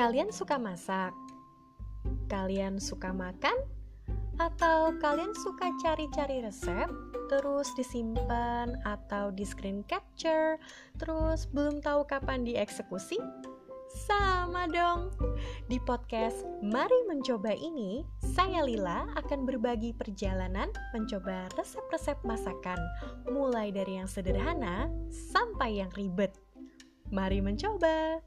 Kalian suka masak? Kalian suka makan? Atau kalian suka cari-cari resep, terus disimpan atau di screen capture, terus belum tahu kapan dieksekusi? Sama dong. Di podcast Mari Mencoba ini, saya Lila akan berbagi perjalanan mencoba resep-resep masakan, mulai dari yang sederhana sampai yang ribet. Mari mencoba.